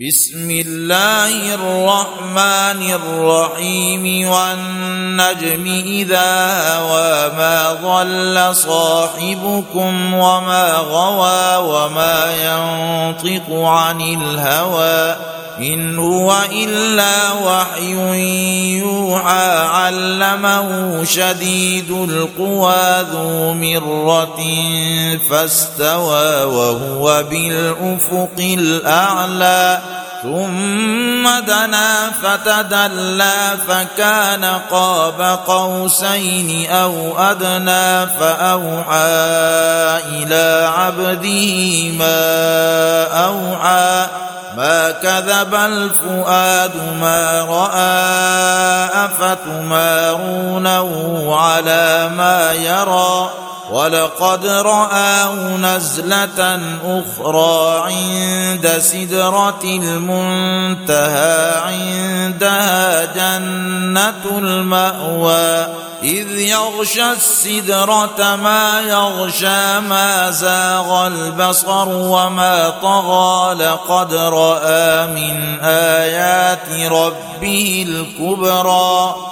بسم الله الرحمن الرحيم والنجم إذا هوى ما ضل صاحبكم وما غوى وما ينطق عن الهوى ان هو الا وحي يوحى علمه شديد القوى ذو مره فاستوى وهو بالافق الاعلى ثم دنا فتدلى فكان قاب قوسين أو ادنى فاوحى إلى عبده ما اوحى ما كذب الفؤاد ما رأى أفتمارونه على ما يرى ولقد رآه نزلة أخرى عند سدرة المنتهى عندها جنة المأوى. إذ يغشى السدرة ما يغشى ما زاغ البصر وما طغى. لقد رأى من آيات ربه الكبرى.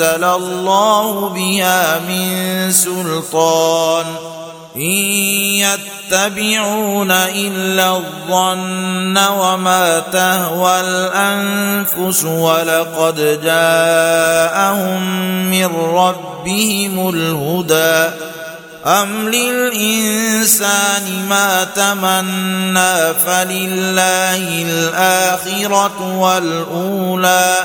أنزل الله بها من سلطان. إن يتبعون إلا الظن وما تهوى الأنفس ولقد جاءهم من ربهم الهدى. أم للإنسان ما تمنى فلله الآخرة والأولى.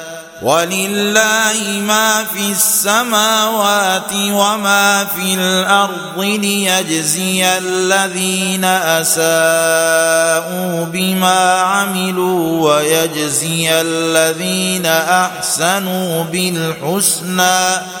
ولله ما في السماوات وما في الأرض ليجزي الذين أساءوا بما عملوا ويجزي الذين أحسنوا بالحسنى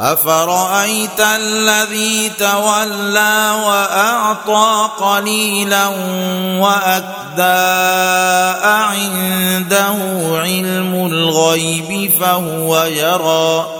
أفرأيت الذي تولى وأعطى قليلا وأكدى أعنده علم الغيب فهو يرى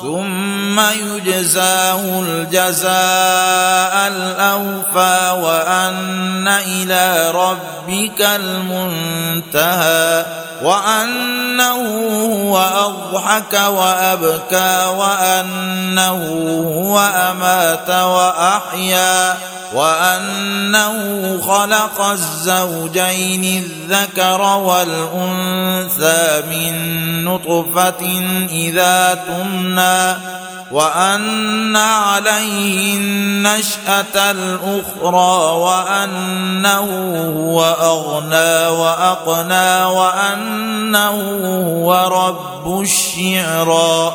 ثم يجزاه الجزاء الأوفى إلى ربك المنتهى وأنه هو أضحك وأبكى وأنه هو أمات وأحيا وأنه خلق الزوجين الذكر والأنثى من نطفة إذا تمنى وأن عليه النشأة الأخرى وأنه هو أغنى وأقنى وأنه هو رب الشعرى.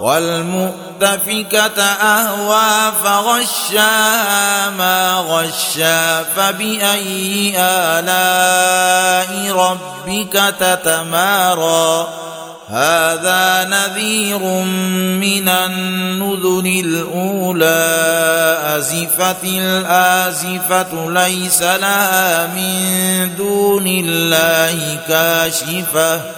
والمؤتفكة أهوى فغشاها ما غشا فبأي آلاء ربك تتمارى؟ هذا نذير من النذر الأولى. أزفت الآزفة ليس لها من دون الله كاشفة.